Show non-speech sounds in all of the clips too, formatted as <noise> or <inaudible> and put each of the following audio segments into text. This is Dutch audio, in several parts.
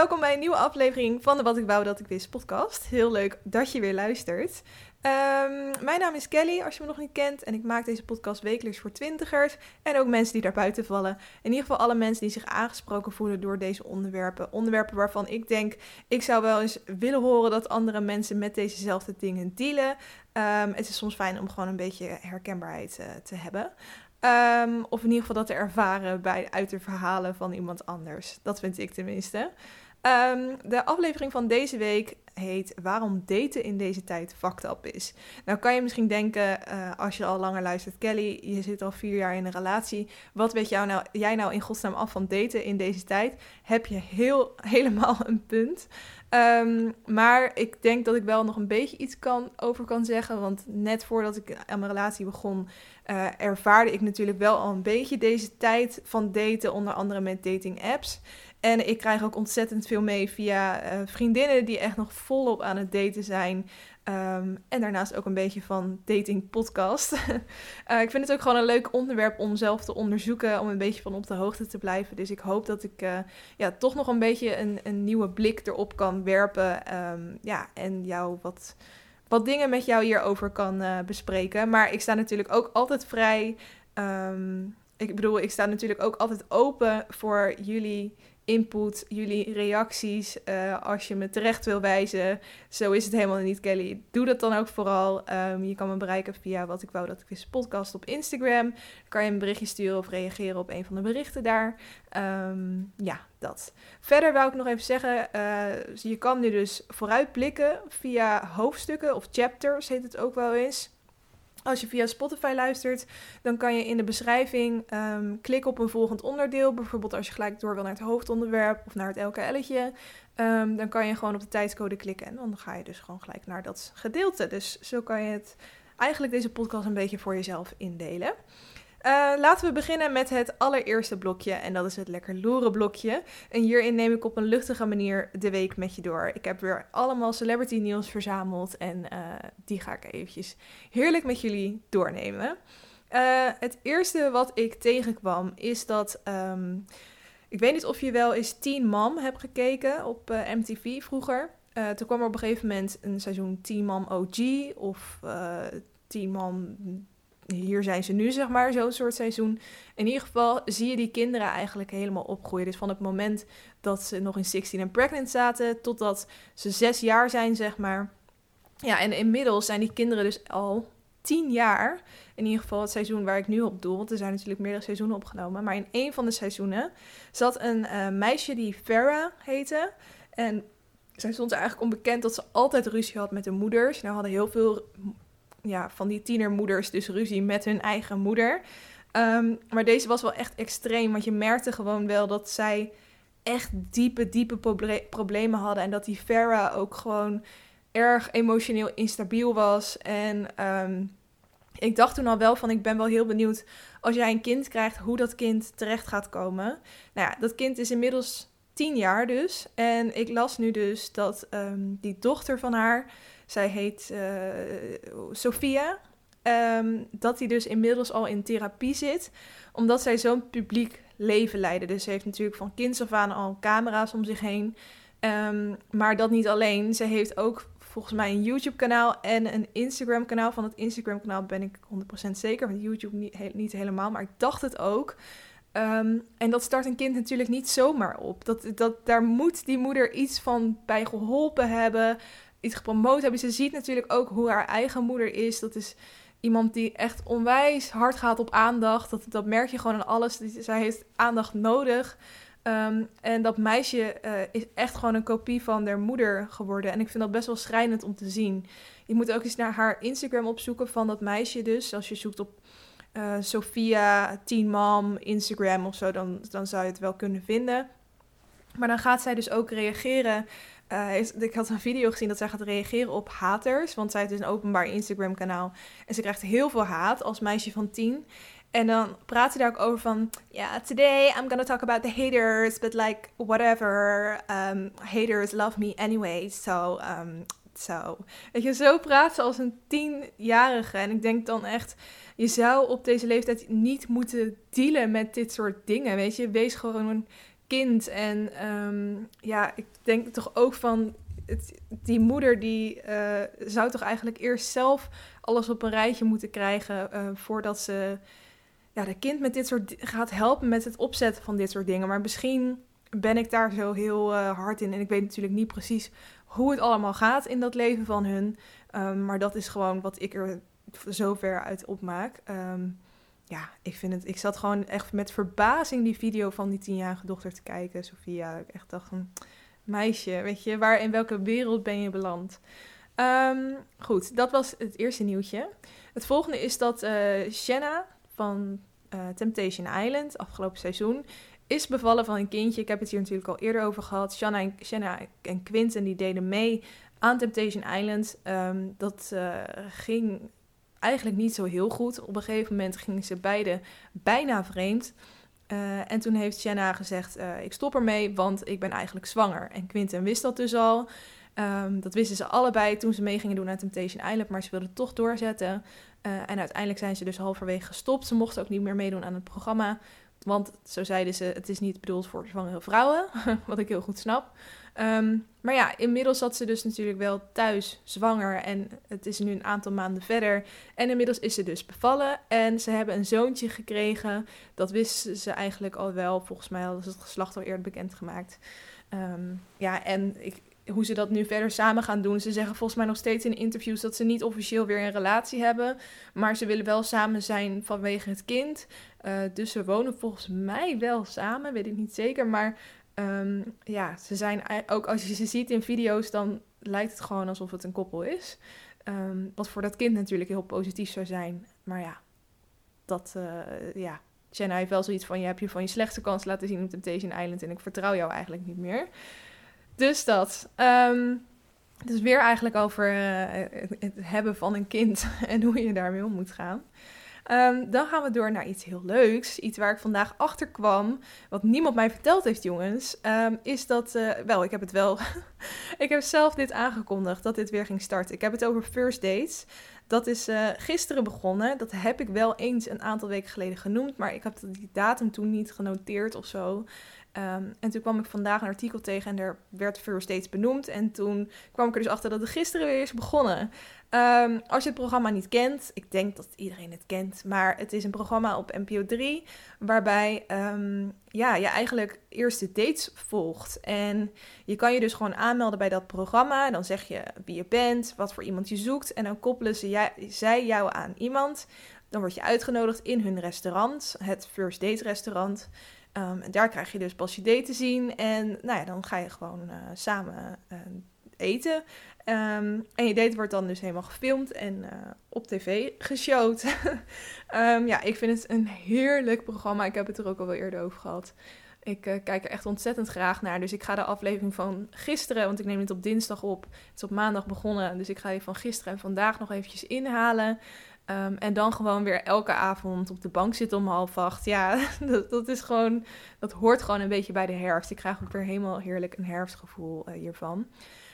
welkom bij een nieuwe aflevering van de Wat ik wou dat ik wist podcast. Heel leuk dat je weer luistert. Ehm, mijn naam is Kelly, als je me nog niet kent. En ik maak deze podcast wekelijks voor twintigers en ook mensen die daar buiten vallen. In ieder geval alle mensen die zich aangesproken voelen door deze onderwerpen. Onderwerpen waarvan ik denk, ik zou wel eens willen horen dat andere mensen met dezezelfde dingen dealen. Ehm, het is soms fijn om gewoon een beetje herkenbaarheid uh, te hebben. Um, of in ieder geval dat te ervaren bij, uit de verhalen van iemand anders. Dat vind ik tenminste. Um, de aflevering van deze week heet Waarom daten in deze tijd fucked is. Nou kan je misschien denken, uh, als je al langer luistert, Kelly, je zit al vier jaar in een relatie. Wat weet jou nou, jij nou in godsnaam af van daten in deze tijd? Heb je heel, <laughs> helemaal een punt. Um, maar ik denk dat ik wel nog een beetje iets kan, over kan zeggen. Want net voordat ik aan mijn relatie begon, uh, ervaarde ik natuurlijk wel al een beetje deze tijd van daten, onder andere met dating apps. En ik krijg ook ontzettend veel mee via uh, vriendinnen die echt nog volop aan het daten zijn. Um, en daarnaast ook een beetje van dating podcast. uh, <laughs> ik vind het ook gewoon een leuk onderwerp om zelf te onderzoeken, om een beetje van op de hoogte te blijven. Dus ik hoop dat ik uh, ja, toch nog een beetje een, een nieuwe blik erop kan werpen. Um, ja, en jou wat, wat dingen met jou hierover kan bespreken. Maar ik sta natuurlijk ook altijd vrij. Um, ik bedoel, ik sta natuurlijk ook altijd open voor jullie input, jullie reacties. Uh, als je me terecht wil wijzen. Zo is het helemaal niet, Kelly. Doe dat dan ook vooral. Um, je kan me bereiken via wat ik wou dat ik wist podcast op Instagram. Kan je een berichtje sturen of reageren op een van de berichten daar. Um, ja, dat. Verder wou ik nog even zeggen, uh, je kan nu dus vooruitblikken via hoofdstukken of chapters heet het ook wel eens. Als je via Spotify luistert, dan kan je in de beschrijving um, klikken op een volgend onderdeel. Bijvoorbeeld als je gelijk door wil naar het hoofdonderwerp of naar het LKL'tje. Um, dan kan je gewoon op de tijdscode klikken en dan ga je dus gewoon gelijk naar dat gedeelte. Dus zo kan je het eigenlijk deze podcast een beetje voor jezelf indelen. Uh, laten we beginnen met het allereerste blokje en dat is het lekker loeren blokje. En hierin neem ik op een luchtige manier de week met je door. Ik heb weer allemaal celebrity nieuws verzameld en uh, die ga ik eventjes heerlijk met jullie doornemen. Uh, het eerste wat ik tegenkwam is dat... Um, ik weet niet of je wel eens Teen Mom hebt gekeken op MTV vroeger. toen kwam er op een gegeven moment een seizoen Teen Mom OG of Teen Mom hier zijn ze nu, zeg maar, zo'n soort seizoen. In ieder geval zie je die kinderen eigenlijk helemaal opgroeien. Dus van het moment dat ze nog in 16 en pregnant zaten, totdat ze zes jaar zijn, zeg maar. Ja, en inmiddels zijn die kinderen dus al tien jaar. In ieder geval het seizoen waar ik nu op doel. Want er zijn natuurlijk meerdere seizoenen opgenomen. Maar in een van de seizoenen zat een uh, meisje die Farah heette. En zij stond eigenlijk onbekend dat ze altijd ruzie had met de moeders. Nou hadden heel veel ja, van die tienermoeders dus ruzie met hun eigen moeder. Um, maar deze was wel echt extreem, want je merkte gewoon wel dat zij echt diepe, diepe proble problemen hadden. En dat die Farah ook gewoon erg emotioneel instabiel was. En um, ik dacht toen al wel van, ik ben wel heel benieuwd als jij een kind krijgt, hoe dat kind terecht gaat komen. Nou ja, dat kind is inmiddels tien jaar dus. En ik las nu dus dat um, die dochter van haar zij heet uh, Sophia. Um, dat hij dus inmiddels al in therapie zit, omdat zij zo'n publiek leven leidde. Dus ze heeft natuurlijk van kinds af aan al camera's om zich heen. Um, maar dat niet alleen. Ze heeft ook volgens mij een YouTube-kanaal en een Instagram-kanaal. Van het Instagram-kanaal ben ik 100% zeker, van YouTube niet, niet helemaal, maar ik dacht het ook. Um, en dat start een kind natuurlijk niet zomaar op. Dat, dat, daar moet die moeder iets van bij geholpen hebben iets gepromoot hebben. Ze ziet natuurlijk ook hoe haar eigen moeder is. Dat is iemand die echt onwijs hard gaat op aandacht. Dat, dat merk je gewoon aan alles. Zij heeft aandacht nodig. Um, en dat meisje uh, is echt gewoon een kopie van haar moeder geworden. En ik vind dat best wel schrijnend om te zien. Je moet ook eens naar haar Instagram opzoeken van dat meisje dus. Als je zoekt op uh, Sophia, Teen Mom, Instagram of zo, dan, dan zou je het wel kunnen vinden. Maar dan gaat zij dus ook reageren uh, ik had een video gezien dat zij gaat reageren op haters. Want zij heeft dus een openbaar Instagram kanaal. En ze krijgt heel veel haat als meisje van tien. En dan praat ze daar ook over van... Ja, today I'm gonna talk about the haters. But like, whatever. Um, haters love me anyway. So, um, so. Weet je, zo praat ze als een tienjarige. En ik denk dan echt... Je zou op deze leeftijd niet moeten dealen met dit soort dingen. Weet je, wees gewoon kind. En ehm, ja, ik denk toch ook van het, die moeder die uh, zou toch eigenlijk eerst zelf alles op een rijtje moeten krijgen uh, voordat ze ja, de kind met dit soort gaat helpen met het opzetten van dit soort dingen. Maar misschien ben ik daar zo heel uh, hard in en ik weet natuurlijk niet precies hoe het allemaal gaat in dat leven van hun. Um, maar dat is gewoon wat ik er zover uit opmaak. Um, ja, ik vind het. Ik zat gewoon echt met verbazing die video van die tienjarige dochter te kijken, Sofia. Ik echt dacht van meisje, weet je, waar in welke wereld ben je beland? Um, goed, dat was het eerste nieuwtje. Het volgende is dat uh, Shanna van uh, Temptation Island, afgelopen seizoen, is bevallen van een kindje. Ik heb het hier natuurlijk al eerder over gehad. Shanna en, Shanna en Quinten die deden mee aan Temptation Island. Um, dat uh, ging eigenlijk niet zo heel goed. Op een gegeven moment gingen ze beide bijna vreemd. Uh, en toen heeft Shanna gezegd: uh, Ik stop ermee, want ik ben eigenlijk zwanger. En Quinten wist dat dus al. Um, dat wisten ze allebei toen ze mee gingen doen aan Temptation Island, maar ze wilden toch doorzetten. Uh, en uiteindelijk zijn ze dus halverwege gestopt. Ze mochten ook niet meer meedoen aan het programma. Want zo zeiden ze: het is niet bedoeld voor zwangere vrouwen. <laughs> wat ik heel goed snap. Um, maar ja, inmiddels zat ze dus natuurlijk wel thuis zwanger. En het is nu een aantal maanden verder. En inmiddels is ze dus bevallen. En ze hebben een zoontje gekregen. Dat wisten ze eigenlijk al wel. Volgens mij hadden ze het geslacht al eerder bekendgemaakt. Um, ja, en ik, hoe ze dat nu verder samen gaan doen. Ze zeggen volgens mij nog steeds in interviews dat ze niet officieel weer een relatie hebben. Maar ze willen wel samen zijn vanwege het kind. Uh, dus ze wonen volgens mij wel samen, weet ik niet zeker. Maar um, ja, ze zijn ook als je ze ziet in video's, dan lijkt het gewoon alsof het een koppel is. Um, wat voor dat kind natuurlijk heel positief zou zijn. Maar ja, dat, uh, ja. Jenna heeft wel zoiets van: je hebt je van je slechtste kans laten zien op Temptation Island en ik vertrouw jou eigenlijk niet meer. Dus dat. Um, dus weer eigenlijk over uh, het hebben van een kind <laughs> en hoe je daarmee om moet gaan. Um, dan gaan we door naar iets heel leuks. Iets waar ik vandaag achter kwam. Wat niemand mij verteld heeft, jongens. Um, is dat. Uh, wel, ik heb het wel. <laughs> ik heb zelf dit aangekondigd dat dit weer ging starten. Ik heb het over first dates. Dat is uh, gisteren begonnen. Dat heb ik wel eens een aantal weken geleden genoemd. Maar ik heb die datum toen niet genoteerd of zo. Um, en toen kwam ik vandaag een artikel tegen en er werd First Dates benoemd. En toen kwam ik er dus achter dat het gisteren weer is begonnen. Um, als je het programma niet kent, ik denk dat iedereen het kent, maar het is een programma op NPO 3 waarbij um, ja, je eigenlijk eerste dates volgt. En je kan je dus gewoon aanmelden bij dat programma. Dan zeg je wie je bent, wat voor iemand je zoekt en dan koppelen ze jij, zij jou aan iemand. Dan word je uitgenodigd in hun restaurant, het First Date restaurant. Um, en daar krijg je dus pas je date te zien. En nou ja, dan ga je gewoon uh, samen uh, eten. Um, en je date wordt dan dus helemaal gefilmd en uh, op tv geshowd. um, <laughs> ja, ik vind het een heerlijk programma. Ik heb het er ook al wel eerder over gehad. Ik kijk er echt ontzettend graag naar. Dus ik ga de aflevering van gisteren, want ik neem het op dinsdag op. Het is op maandag begonnen. Dus ik ga die van gisteren en vandaag nog eventjes inhalen. Um, en dan gewoon weer elke avond op de bank zitten om half acht. Ja, <laughs> dat, dat, is gewoon, dat hoort gewoon een beetje bij de herfst. Ik krijg ook weer helemaal heerlijk een herfstgevoel uh, hiervan.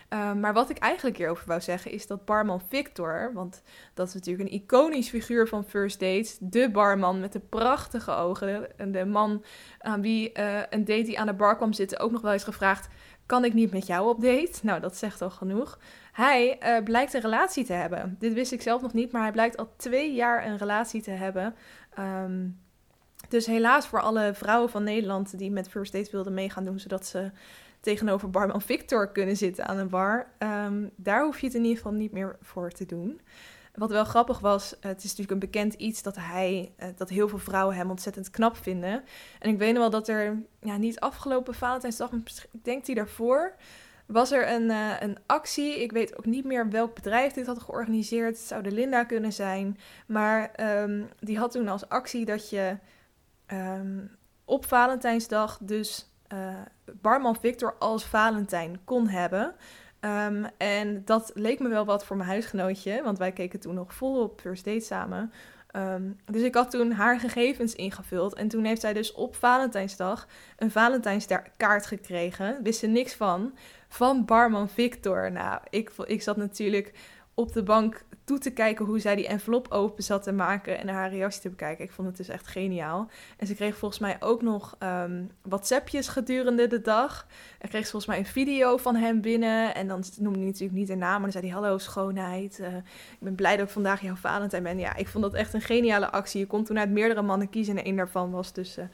Um, maar wat ik eigenlijk hierover wou zeggen is dat barman Victor, want dat is natuurlijk een iconisch figuur van First Dates, de barman met de prachtige ogen, en de man aan wie uh, een date die aan de bar kwam zitten ook nog wel eens gevraagd, kan ik niet met jou op date? Nou, dat zegt al genoeg. Hij uh, blijkt een relatie te hebben. Dit wist ik zelf nog niet, maar hij blijkt al twee jaar een relatie te hebben. Um, dus helaas voor alle vrouwen van Nederland die met First Date wilden meegaan doen, zodat ze tegenover barman Victor kunnen zitten aan een bar. Um, daar hoef je het in ieder geval niet meer voor te doen. Wat wel grappig was, het is natuurlijk een bekend iets dat hij, uh, dat heel veel vrouwen hem ontzettend knap vinden. En ik weet nog wel dat er, ja, niet afgelopen Valentijnsdag, ik denk die daarvoor, was er een, uh, een actie. Ik weet ook niet meer welk bedrijf dit had georganiseerd. Het zou de Linda kunnen zijn. Maar um, die had toen als actie dat je um, op Valentijnsdag dus barman Victor als Valentijn kon hebben. Um, en dat leek me wel wat voor mijn huisgenootje, want wij keken toen nog volop First Date samen. Um, dus ik had toen haar gegevens ingevuld. En toen heeft zij dus op Valentijnsdag een Valentijnskaart gekregen. Wist ze niks van. Van barman Victor. Nou, ik, ik zat natuurlijk op de bank toe te kijken hoe zij die envelop open zat te maken en haar reactie te bekijken. Ik vond het dus echt geniaal. En ze kreeg volgens mij ook nog um, WhatsAppjes gedurende de dag. En kreeg ze volgens mij een video van hem binnen. En dan noemde hij natuurlijk niet de naam, maar dan zei hij: Hallo schoonheid. Uh, ik ben blij dat ik vandaag jouw Valentijn ben. Ja, ik vond dat echt een geniale actie. Je kon toen uit meerdere mannen kiezen en één daarvan was dus. Uh,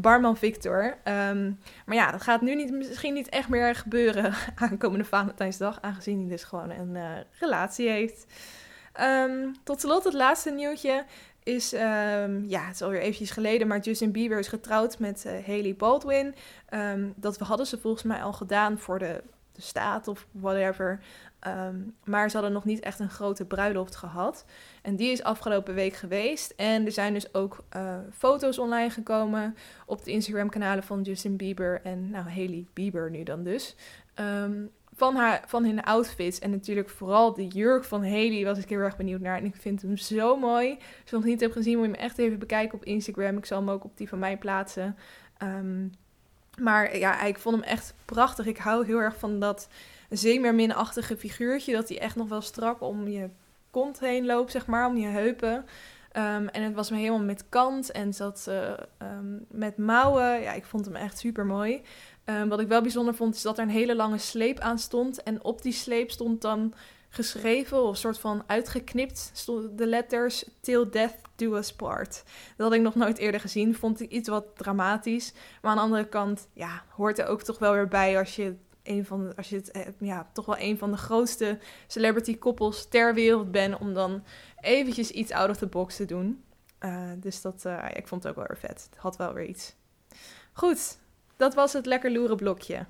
barman Victor. Um, maar ja, dat gaat nu niet, misschien niet echt meer gebeuren <laughs> aankomende Valentijnsdag, aangezien hij dus gewoon een uh, relatie heeft. Um, tot slot het laatste nieuwtje is, um, ja, het is alweer eventjes geleden, maar Justin Bieber is getrouwd met uh, Haley Baldwin. Dat hadden ze volgens mij al gedaan voor de, staat of whatever. Um, maar ze hadden nog niet echt een grote bruiloft gehad. En die is afgelopen week geweest. En er zijn dus ook uh, foto's online gekomen op de Instagram-kanalen van Justin Bieber en nou, Haley Bieber nu dan dus. Um, van, haar, van hun outfits. En natuurlijk vooral de jurk van Haley was ik heel erg benieuwd naar. En ik vind hem zo mooi. Als je nog niet hebt gezien, moet je hem echt even bekijken op Instagram. Ik zal hem ook op die van mij plaatsen. Um, maar ja, ik vond hem echt prachtig. Ik hou heel erg van dat zeemerminachtige figuurtje. Dat hij echt nog wel strak om je kont heen loopt, zeg maar, om je heupen. Um, en het was me helemaal met kant en zat uh, um, met mouwen. Ja, ik vond hem echt super mooi. Um, wat ik wel bijzonder vond, is dat er een hele lange sleep aan stond. En op die sleep stond dan geschreven, of soort van uitgeknipt, stonden de letters Till Death Do Us Part. Dat had ik nog nooit eerder gezien. Vond ik iets wat dramatisch. Maar aan de andere kant, ja, hoort er ook toch wel weer bij als je een van de, als je eh, ja, toch wel een van de grootste celebrity koppels ter wereld bent, om dan eventjes iets out of the box te doen. Uh, dus dat, uh, ik vond het ook wel weer vet. Het had wel weer iets. Goed, dat was het lekker loeren blokje.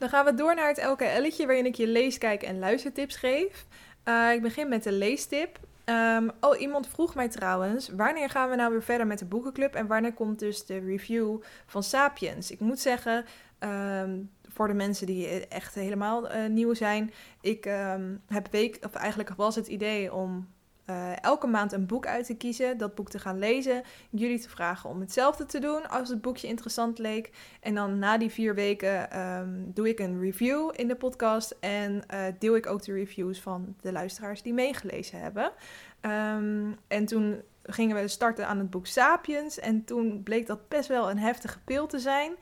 Dan gaan we door naar het LKL'tje waarin ik je lees, kijk en luistertips geef. Uh, ik begin met de leestip. Um, oh, iemand vroeg mij trouwens, wanneer gaan we nou weer verder met de boekenclub en wanneer komt dus de review van Sapiens? Ik moet zeggen, um, voor de mensen die echt helemaal uh, nieuw zijn, ik um, heb week, of eigenlijk was het idee om uh, elke maand een boek uit te kiezen, dat boek te gaan lezen, jullie te vragen om hetzelfde te doen als het boekje interessant leek. En dan na die vier weken um, doe ik een review in de podcast en uh, deel ik ook de reviews van de luisteraars die meegelezen hebben. Um, en toen gingen we starten aan het boek Sapiens en toen bleek dat best wel een heftige pil te zijn.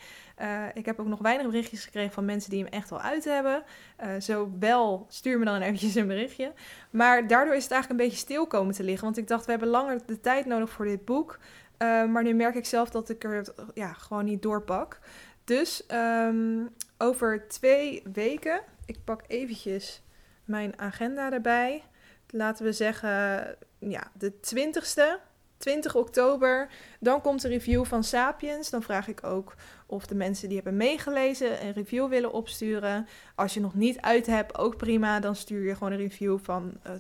Uh, ik heb ook nog weinig berichtjes gekregen van mensen die hem echt al uit hebben. Uh, zo wel, stuur me dan <laughs> eventjes een berichtje. Maar daardoor is het eigenlijk een beetje stil komen te liggen. Want ik dacht, we hebben langer de tijd nodig voor dit boek. Uh, maar nu merk ik zelf dat ik er ja, gewoon niet doorpak. Dus um, over twee weken, ik pak eventjes mijn agenda erbij. Laten we zeggen, ja, de 20ste 20 oktober, dan komt de review van Sapiens. Dan vraag ik ook of de mensen die hebben meegelezen een review willen opsturen. Als je nog niet uit hebt, ook prima. Dan stuur je gewoon een review van uh,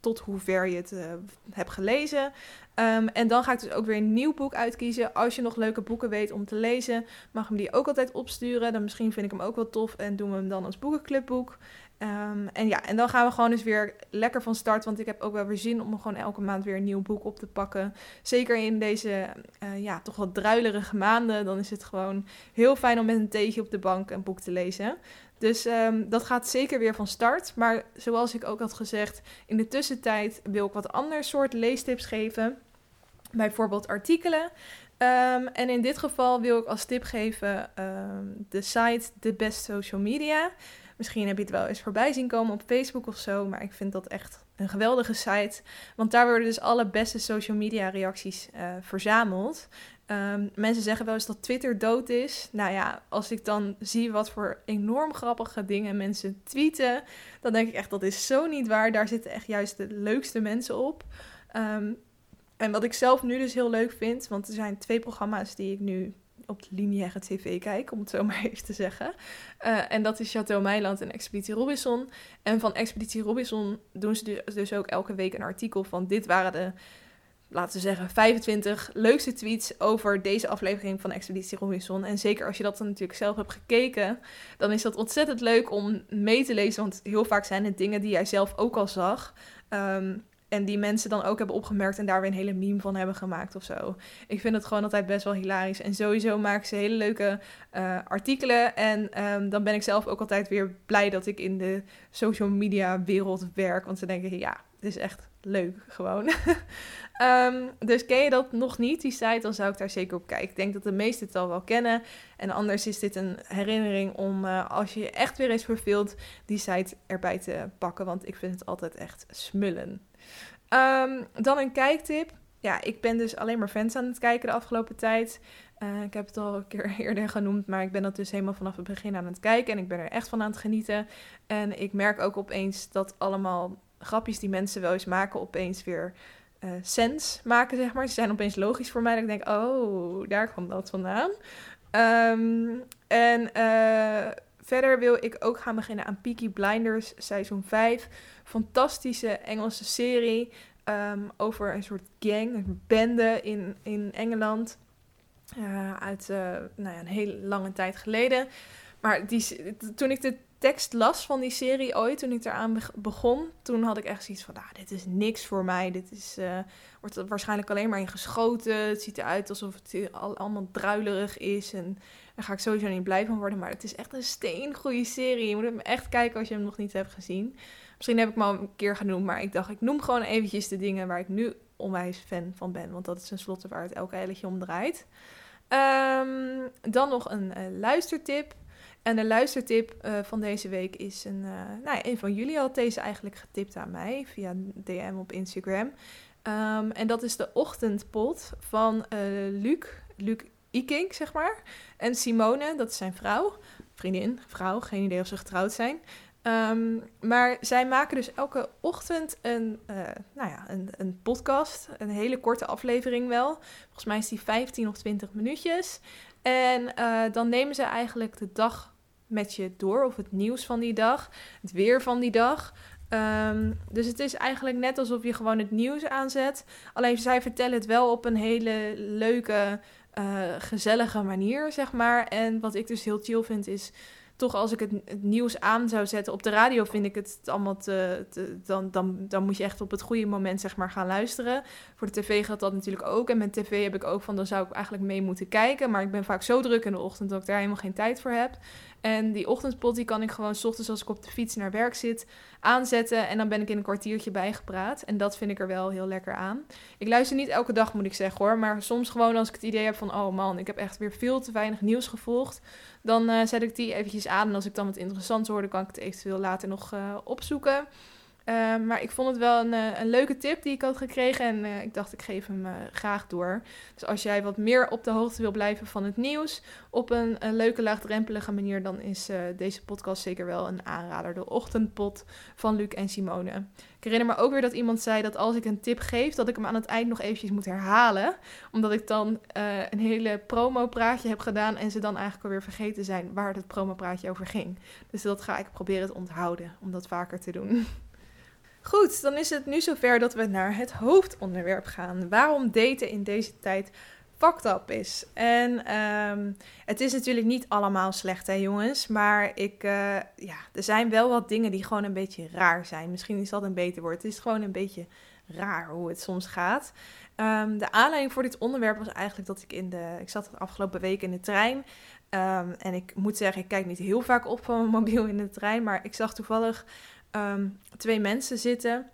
tot hoever je het uh, hebt gelezen. Um, en dan ga ik dus ook weer een nieuw boek uitkiezen. Als je nog leuke boeken weet om te lezen, mag hem die ook altijd opsturen. Dan misschien vind ik hem ook wel tof en doen we hem dan als boekenclubboek. Um, en ja, en dan gaan we gewoon eens weer lekker van start. Want ik heb ook wel weer zin om gewoon elke maand weer een nieuw boek op te pakken. Zeker in deze, uh, ja, toch wat druilerige maanden. Dan is het gewoon heel fijn om met een theetje op de bank een boek te lezen. Dus um, dat gaat zeker weer van start. Maar zoals ik ook had gezegd, in de tussentijd wil ik wat ander soort leestips geven. Bijvoorbeeld artikelen. Um, en in dit geval wil ik als tip geven de site The Best Social Media. Misschien heb je het wel eens voorbij zien komen op Facebook of zo, maar ik vind dat echt een geweldige site. Want daar worden dus alle beste social media reacties uh, verzameld. Um, mensen zeggen wel eens dat Twitter dood is. Nou ja, als ik dan zie wat voor enorm grappige dingen mensen tweeten, dan denk ik echt dat is zo niet waar. Daar zitten echt juist de leukste mensen op. Um, en wat ik zelf nu dus heel leuk vind, want er zijn twee programma's die ik nu op de lineaire tv kijk, om het zo <laughs> maar even te zeggen. Uh, en dat is Chateau Meiland en Expeditie Robinson. En van Expeditie Robinson doen ze dus, ook elke week een artikel van dit waren de, laten we zeggen, 25 leukste tweets over deze aflevering van Expeditie Robinson. En zeker als je dat dan natuurlijk zelf hebt gekeken, dan is dat ontzettend leuk om mee te lezen, want heel vaak zijn het dingen die jij zelf ook al zag. Um, en die mensen dan ook hebben opgemerkt en daar weer een hele meme van hebben gemaakt of zo. Ik vind het gewoon altijd best wel hilarisch. En sowieso maken ze hele leuke uh, artikelen. En ehm, dan ben ik zelf ook altijd weer blij dat ik in de social media wereld werk. Want ze denken, ja, het is echt leuk gewoon. um, <laughs> dus ken je dat nog niet, die site, dan zou ik daar zeker op kijken. Ik denk dat de meesten het al wel kennen. En anders is dit een herinnering om, uh, als je je echt weer eens verveelt, die site erbij te pakken. Want ik vind het altijd echt smullen. Um, dan een kijktip. Ja, ik ben dus alleen maar fans aan het kijken de afgelopen tijd. Uh, ik heb het al een keer <laughs> eerder genoemd, maar ik ben dat dus helemaal vanaf het begin aan het kijken. En ik ben er echt van aan het genieten. En ik merk ook opeens dat allemaal grapjes die mensen wel eens maken, opeens weer uh, sens maken, zeg maar. Ze zijn opeens logisch voor mij. Dat ik denk, oh, daar kwam dat vandaan. Um, en uh, verder wil ik ook gaan beginnen aan Peaky Blinders seizoen 5. Fantastische Engelse serie um, over een soort gang, een bende in, in Engeland. Uh, uit uh, nou ja, een hele lange tijd geleden. Maar die, toen ik de tekst las van die serie ooit, toen ik eraan begon, toen had ik echt zoiets van, nou, dit is niks voor mij. Dit is, uh, wordt waarschijnlijk alleen maar in geschoten. Het ziet eruit alsof het al, allemaal druilerig is. En daar ga ik sowieso niet blij van worden. Maar het is echt een steengoede serie. Je moet hem echt kijken als je hem nog niet hebt gezien. Misschien heb ik hem al een keer genoemd, maar ik dacht, ik noem gewoon eventjes de dingen waar ik nu onwijs fan van ben. Want dat is een slotte waar het elke eiletje om draait. Um, dan nog een uh, luistertip. En de luistertip uh, van deze week is een. Uh, nou, een van jullie had deze eigenlijk getipt aan mij via DM op Instagram. Um, en dat is de ochtendpot van Luc, Luc Iking, zeg maar. En Simone, dat is zijn vrouw. Vriendin, vrouw, geen idee of ze getrouwd zijn. Um, maar zij maken dus elke ochtend een, uh, nou ja, een, een podcast. Een hele korte aflevering wel. Volgens mij is die 15 of 20 minuutjes. En uh, dan nemen ze eigenlijk de dag met je door. Of het nieuws van die dag. Het weer van die dag. Um, dus het is eigenlijk net alsof je gewoon het nieuws aanzet. Alleen zij vertellen het wel op een hele leuke, uh, gezellige manier, zeg maar. En wat ik dus heel chill vind is toch als ik het, nieuws aan zou zetten op de radio, vind ik het allemaal te, te, dan, dan, dan moet je echt op het goede moment zeg maar gaan luisteren. Voor de tv gaat dat natuurlijk ook. En met tv heb ik ook van, dan zou ik eigenlijk mee moeten kijken. Maar ik ben vaak zo druk in de ochtend dat ik daar helemaal geen tijd voor heb. En die ochtendspot die kan ik gewoon s ochtends als ik op de fiets naar werk zit aanzetten. En dan ben ik in een kwartiertje bijgepraat. En dat vind ik er wel heel lekker aan. Ik luister niet elke dag moet ik zeggen hoor. Maar soms gewoon als ik het idee heb van oh man, ik heb echt weer veel te weinig nieuws gevolgd. Dan uh, zet ik die eventjes aan. En als ik dan wat interessants hoor, dan kan ik het eventueel later nog uh, opzoeken. Uh, maar ik vond het wel een, uh, een, leuke tip die ik had gekregen en uh, ik dacht ik geef hem graag door. Dus als jij wat meer op de hoogte wil blijven van het nieuws op een, een leuke laagdrempelige manier, dan is deze podcast zeker wel een aanrader. De ochtendpot van Luc en Simone. Ik herinner me ook weer dat iemand zei dat als ik een tip geef, dat ik hem aan het eind nog eventjes moet herhalen. Omdat ik dan een hele promo praatje heb gedaan en ze dan eigenlijk alweer vergeten zijn waar het promo praatje over ging. Dus dat ga ik proberen te onthouden om dat vaker te doen. <laughs> Goed, dan is het nu zover dat we naar het hoofdonderwerp gaan. Waarom daten in deze tijd fucked up is. En um, het is natuurlijk niet allemaal slecht, hè jongens. Maar ik, uh, ja, er zijn wel wat dingen die gewoon een beetje raar zijn. Misschien is dat een beter woord. Het is gewoon een beetje raar hoe het soms gaat. Um, de aanleiding voor dit onderwerp was eigenlijk dat ik in de... Ik zat de afgelopen week in de trein. Um, en ik moet zeggen, ik kijk niet heel vaak op van mijn mobiel in de trein. Maar ik zag toevallig um, twee mensen zitten.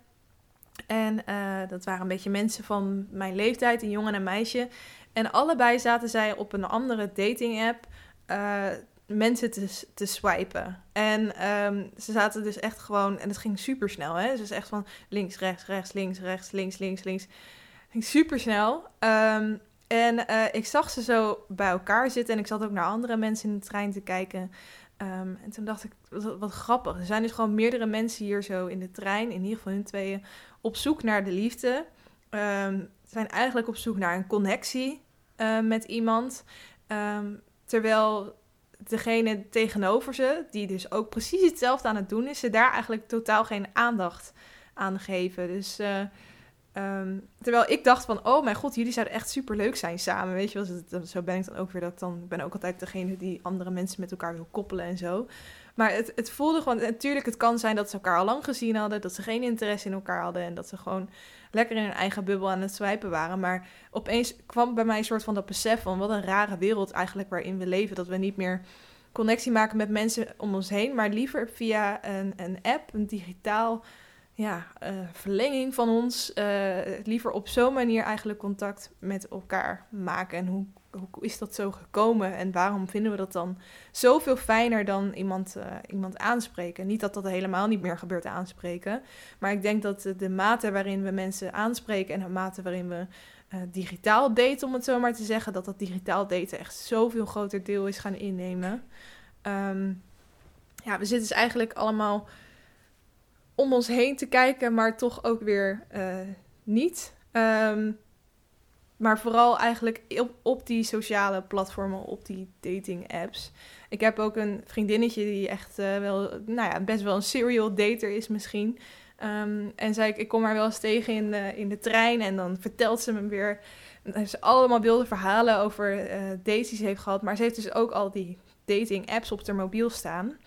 En uh, dat waren een beetje mensen van mijn leeftijd, een jongen en een meisje. En allebei zaten zij op een andere dating app uh, mensen te, te swipen. En um, ze zaten dus echt gewoon, en het ging super snel, hè? Dus echt van links, rechts, rechts, links, rechts, links, links, links. Het ging super snel. Um, en uh, ik zag ze zo bij elkaar zitten en ik zat ook naar andere mensen in de trein te kijken. Um, en toen dacht ik, wat, grappig. Er zijn dus gewoon meerdere mensen hier zo in de trein, in ieder geval hun tweeën, op zoek naar de liefde. Um, zijn eigenlijk op zoek naar een connectie uh, met iemand. Um, terwijl degene tegenover ze, die dus ook precies hetzelfde aan het doen is, ze daar eigenlijk totaal geen aandacht aan geven. Dus uh, Um, terwijl ik dacht van, oh mijn god, jullie zouden echt super leuk zijn samen. Weet je wel, zo ben ik dan ook weer. Dat dan, ik ben ook altijd degene die andere mensen met elkaar wil koppelen en zo. Maar het, het voelde gewoon, natuurlijk, het kan zijn dat ze elkaar al lang gezien hadden, dat ze geen interesse in elkaar hadden en dat ze gewoon lekker in hun eigen bubbel aan het swipen waren. Maar opeens kwam bij mij een soort van dat besef van wat een rare wereld eigenlijk waarin we leven. Dat we niet meer connectie maken met mensen om ons heen, maar liever via een, een app, een digitaal ja, uh, verlenging van ons. Uh, liever op zo'n manier eigenlijk contact met elkaar maken. En hoe, hoe is dat zo gekomen en waarom vinden we dat dan zoveel fijner dan iemand, uh, iemand aanspreken? Niet dat dat helemaal niet meer gebeurt aanspreken, maar ik denk dat de mate waarin we mensen aanspreken en de mate waarin we digitaal daten, om het zo maar te zeggen, dat dat digitaal daten echt zoveel groter deel is gaan innemen. Um, ja, we zitten dus eigenlijk allemaal om ons heen te kijken, maar toch ook weer uh, niet. Um, maar vooral eigenlijk op, die sociale platformen, op die dating apps. Ik heb ook een vriendinnetje die echt uh, wel, nou ja, best wel een serial dater is misschien. Um, en zei ik, ik kom haar wel eens tegen in de, in de trein en dan vertelt ze me weer. Heeft ze allemaal wilde verhalen over uh, dates heeft gehad. Maar ze heeft dus ook al die dating apps op haar mobiel staan.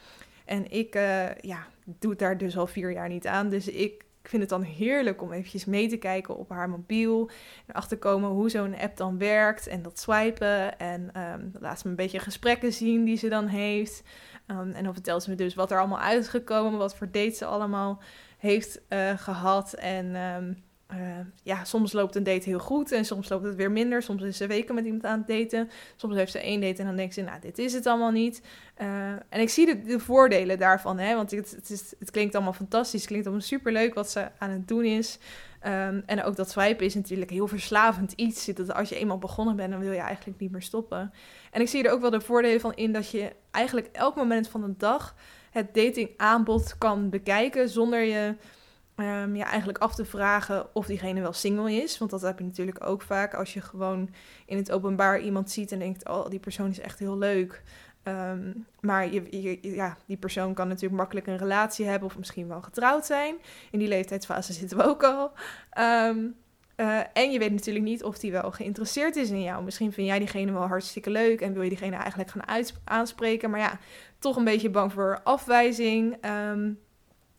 En ik, ja, doet daar dus al vier jaar niet aan. Dus ik vind het dan heerlijk om eventjes mee te kijken op haar mobiel. En achter komen hoe zo'n app dan werkt. En dat swipen. En um, laat ze me een beetje gesprekken zien die ze dan heeft. Um, en dan vertelt ze me dus wat er allemaal uitgekomen. Wat voor dates ze allemaal heeft uh, gehad. En um, uh, ja, soms loopt een date heel goed en soms loopt het weer minder. Soms is ze weken met iemand aan het daten. Soms heeft ze één date en dan denkt ze, nou, dit is het allemaal niet. Uh, en ik zie de, de, voordelen daarvan, hè, want het, het, is, het klinkt allemaal fantastisch. Het klinkt allemaal superleuk wat ze aan het doen is. Um, en ook dat swipen is natuurlijk heel verslavend iets. Dat als je eenmaal begonnen bent, dan wil je eigenlijk niet meer stoppen. En ik zie er ook wel de voordelen van in dat je eigenlijk elk moment van de dag het datingaanbod kan bekijken zonder je um, ja, eigenlijk af te vragen of diegene wel single is. Want dat heb je natuurlijk ook vaak als je gewoon in het openbaar iemand ziet en denkt: Oh, die persoon is echt heel leuk. Um, maar je, ja, die persoon kan natuurlijk makkelijk een relatie hebben of misschien wel getrouwd zijn. In die leeftijdsfase <laughs> zitten we ook al. Um, uh, en je weet natuurlijk niet of die wel geïnteresseerd is in jou. Misschien vind jij diegene wel hartstikke leuk en wil je diegene eigenlijk gaan aanspreken. Maar ja, toch een beetje bang voor afwijzing. Um,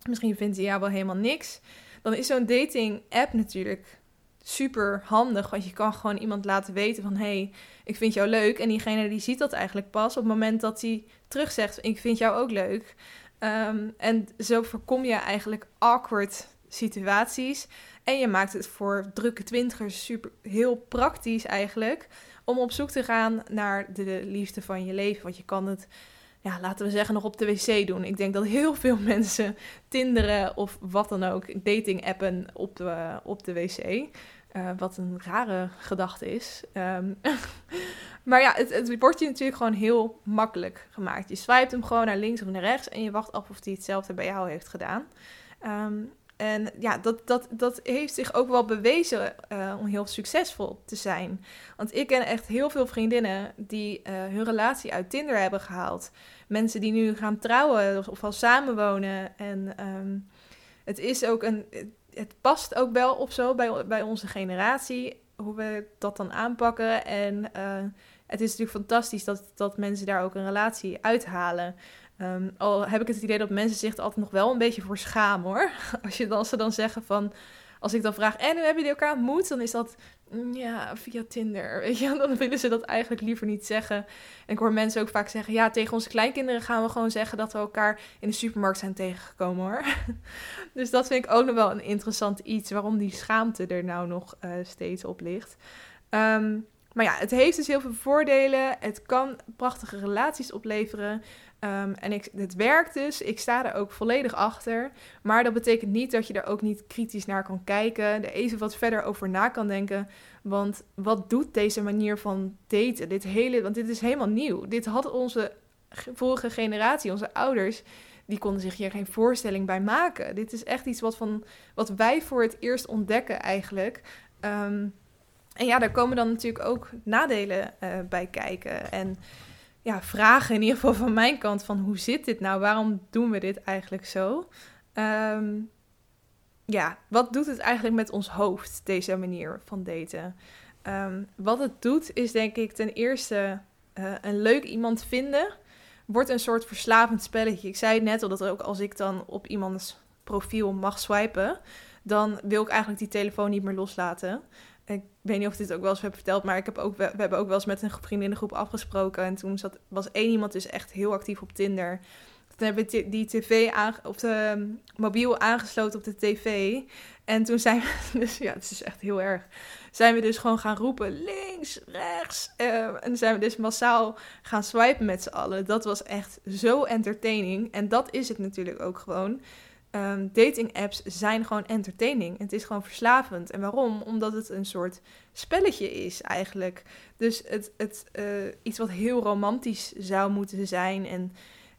misschien vindt hij jou wel helemaal niks. Dan is zo'n dating app natuurlijk super handig. Want je kan gewoon iemand laten weten van... hey, ik vind jou leuk. En diegene die ziet dat eigenlijk pas op het moment dat hij terugzegt... ik vind jou ook leuk. Um, en zo voorkom je eigenlijk awkward situaties. En je maakt het voor drukke twintigers super, heel praktisch eigenlijk... om op zoek te gaan naar de liefde van je leven. Want je kan het ja, laten we zeggen, nog op de wc doen. Ik denk dat heel veel <laughs> mensen tinderen of wat dan ook, dating appen op de, op de wc. Uh, wat een rare gedachte is. Um, <laughs> maar ja, het, het wordt je natuurlijk gewoon heel makkelijk gemaakt. Je swipt hem gewoon naar links of naar rechts en je wacht af of hij hetzelfde bij jou heeft gedaan. Um, en ja, dat, dat, dat heeft zich ook wel bewezen uh, om heel succesvol te zijn. Want ik ken echt heel veel vriendinnen die uh, hun relatie uit Tinder hebben gehaald. Mensen die nu gaan trouwen of al samenwonen. En um, het is ook een. Het past ook wel op zo bij, bij onze generatie, hoe we dat dan aanpakken. En uh, het is natuurlijk fantastisch dat, dat mensen daar ook een relatie uithalen. Um, al heb ik het idee dat mensen zich er altijd nog wel een beetje voor schamen hoor. <laughs> Als, je, dan, ze dan zeggen van, als ik dan vraag, en hoe hebben jullie elkaar ontmoet? Dan is dat, ja, via Tinder. <laughs> Weet je, dan willen ze dat eigenlijk liever niet zeggen. En ik hoor mensen ook vaak zeggen, ja, tegen onze kleinkinderen gaan we gewoon zeggen dat we elkaar in de supermarkt zijn tegengekomen hoor. <laughs> dus dat vind ik ook nog wel een interessant iets, waarom die schaamte er nou nog uh, steeds op ligt. Um, maar ja, het heeft dus heel veel voordelen. Het kan prachtige relaties opleveren. Um, en ik, het werkt dus. Ik sta er ook volledig achter. Maar dat betekent niet dat je er ook niet kritisch naar kan kijken. Er even wat verder over na kan denken. Want wat doet deze manier van daten? Dit hele, want dit is helemaal nieuw. Dit had onze vorige generatie, onze ouders. Die konden zich hier geen voorstelling bij maken. Dit is echt iets wat, van, wat wij voor het eerst ontdekken eigenlijk. Um, en ja, daar komen dan natuurlijk ook nadelen uh, bij kijken. En ja, vragen in ieder geval van mijn kant van hoe zit dit nou? Waarom doen we dit eigenlijk zo? Um, ja, wat doet het eigenlijk met ons hoofd, deze manier van daten? Um, wat het doet is denk ik ten eerste uh, een leuk iemand vinden wordt een soort verslavend spelletje. Ik zei net al, dat ook als ik dan op iemands profiel mag swipen, dan wil ik eigenlijk die telefoon niet meer loslaten. Ik weet niet of ik dit ook wel eens heb verteld, maar ik heb ook, we, hebben ook wel eens met een vriendinnengroep afgesproken. En toen zat, was één iemand dus echt heel actief op Tinder. Toen hebben we die tv of de ehm, mobiel aangesloten op de tv. En toen zijn we, <laughs> dus ja, het is echt heel erg. Zijn we dus gewoon gaan roepen links, rechts. Uh, en zijn we dus massaal gaan swipen met z'n allen. Dat was echt zo entertaining. En dat is het natuurlijk ook gewoon. Um, dating apps zijn gewoon entertaining. Het is gewoon verslavend. En waarom? Omdat het een soort spelletje is eigenlijk. Dus het, het, uh, iets wat heel romantisch zou moeten zijn en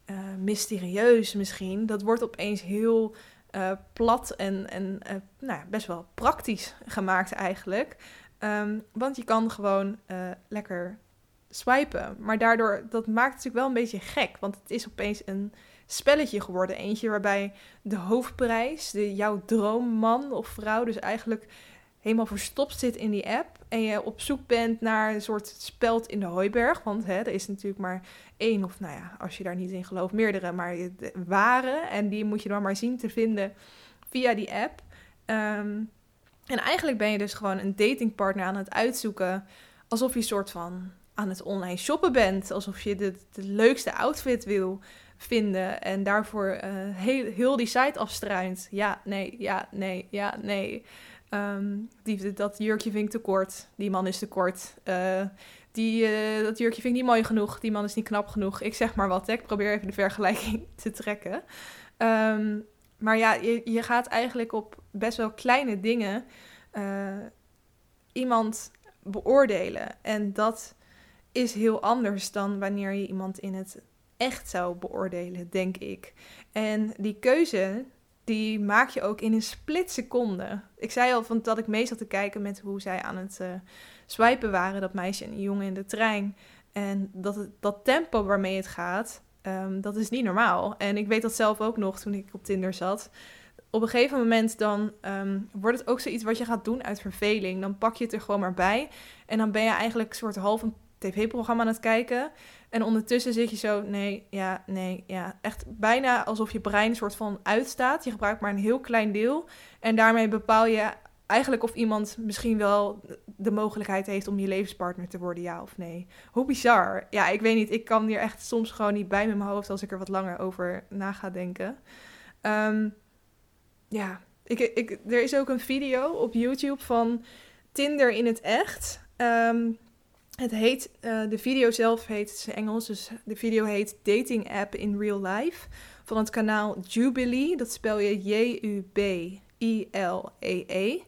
uh, mysterieus misschien, dat wordt opeens heel uh, plat en, en nou, best wel praktisch gemaakt eigenlijk. Um, want je kan gewoon lekker swipen. Maar daardoor, dat maakt het natuurlijk wel een beetje gek. Want het is opeens een spelletje geworden. Eentje waarbij de hoofdprijs, de, jouw droomman of vrouw, dus eigenlijk helemaal verstopt zit in die app. En je op zoek bent naar een soort speld in de hooiberg. Want hè, er is natuurlijk maar één, of nou ja, als je daar niet in gelooft, meerdere, maar de ware. En die moet je dan maar zien te vinden via die app. Ehm, en eigenlijk ben je dus gewoon een datingpartner aan het uitzoeken. Alsof je een soort van aan het online shoppen bent. Alsof je de, leukste outfit wil vinden en daarvoor uh, heel, heel die site afstruint. Ja, nee, ja, nee, ja, nee. Um, die, dat jurkje vind ik te kort. Die man is te kort. Uh, die, uh, dat jurkje vind ik niet mooi genoeg. Die man is niet knap genoeg. Ik zeg maar wat. Hè. Ik probeer even de vergelijking <laughs> te trekken. Um, maar ja, je, je gaat eigenlijk op best wel kleine dingen iemand beoordelen. En dat is heel anders dan wanneer je iemand in het echt zou beoordelen, denk ik. En die keuze, die maak je ook in een split seconde. Ik zei al van dat ik mee zat te kijken met hoe zij aan het uh, swipen waren, dat meisje en die jongen in de trein. En dat, het, dat tempo waarmee het gaat, um, dat is niet normaal. En ik weet dat zelf ook nog toen ik op Tinder zat. Op een gegeven moment dan um, wordt het ook zoiets wat je gaat doen uit verveling. Dan pak je het er gewoon maar bij. En dan ben je eigenlijk soort half een tv-programma aan het kijken. En ondertussen zit je zo, nee, ja, nee, ja. Echt bijna alsof je brein een soort van uitstaat. Je gebruikt maar een heel klein deel. En daarmee bepaal je eigenlijk of iemand misschien wel de mogelijkheid heeft om je levenspartner te worden, ja of nee. Hoe bizar. Ja, ik weet niet. Ik kan hier echt soms gewoon niet bij met mijn hoofd als ik er wat langer over na ga denken. Um, ja, ik, ik, er is ook een video op YouTube van Tinder in het echt. Um, het heet, uh, de video zelf heet, het Engels, dus de video heet Dating App in Real Life. Van het kanaal Jubilee, dat spel je J-U-B-I-L-E-E. -E.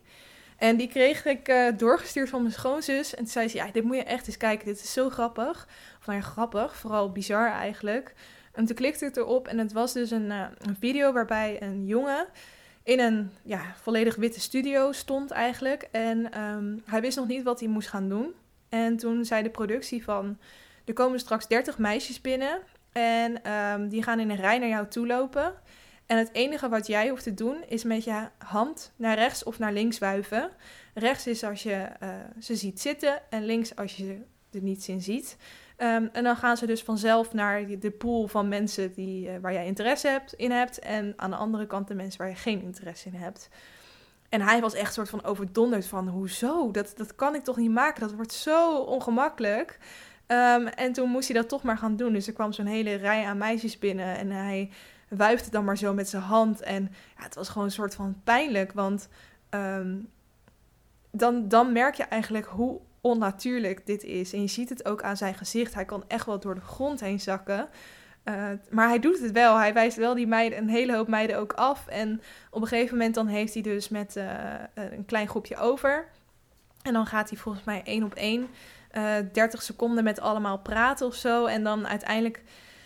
En die kreeg ik uh, doorgestuurd van mijn schoonzus. En toen zei ze, ja, dit moet je echt eens kijken, dit is zo grappig. Of nou grappig, vooral bizar eigenlijk. En toen klikte ik erop en het was dus een, uh, een video waarbij een jongen in een ja, volledig witte studio stond eigenlijk. En um, hij wist nog niet wat hij moest gaan doen. En toen zei de productie van, er komen straks 30 meisjes binnen en um, die gaan in een rij naar jou toe lopen. En het enige wat jij hoeft te doen is met je hand naar rechts of naar links wuiven. Rechts is als je uh, ze ziet zitten en links als je er niet in ziet. Um, en dan gaan ze dus vanzelf naar de pool van mensen die, uh, waar jij interesse in hebt. En aan de andere kant de mensen waar je geen interesse in hebt. En hij was echt soort van overdonderd van, hoezo? Dat, dat kan ik toch niet maken? Dat wordt zo ongemakkelijk. Um, en toen moest hij dat toch maar gaan doen. Dus er kwam zo'n hele rij aan meisjes binnen en hij wuifde dan maar zo met zijn hand. En ja, het was gewoon een soort van pijnlijk, want um, dan, dan merk je eigenlijk hoe onnatuurlijk dit is. En je ziet het ook aan zijn gezicht. Hij kan echt wel door de grond heen zakken. Uh, maar hij doet het wel. Hij wijst wel die meiden, een hele hoop meiden ook af. En op een gegeven moment dan heeft hij dus met uh, een klein groepje over. En dan gaat hij volgens mij één op één uh, 30 seconden met allemaal praten of zo. En dan uiteindelijk...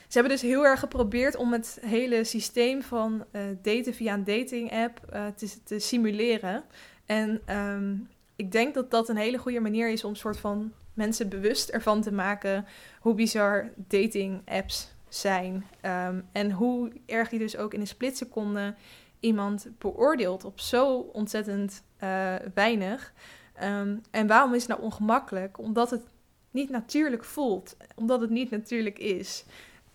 Ze hebben dus heel erg geprobeerd om het hele systeem van daten via een dating app te, te, simuleren. En um, ik denk dat dat een hele goede manier is om soort van mensen bewust ervan te maken hoe bizar dating apps zijn. Um, en hoe erg je dus ook in een splitseconde iemand beoordeelt op zo ontzettend uh, weinig. Um, en waarom is het nou ongemakkelijk? Omdat het niet natuurlijk voelt, omdat het niet natuurlijk is.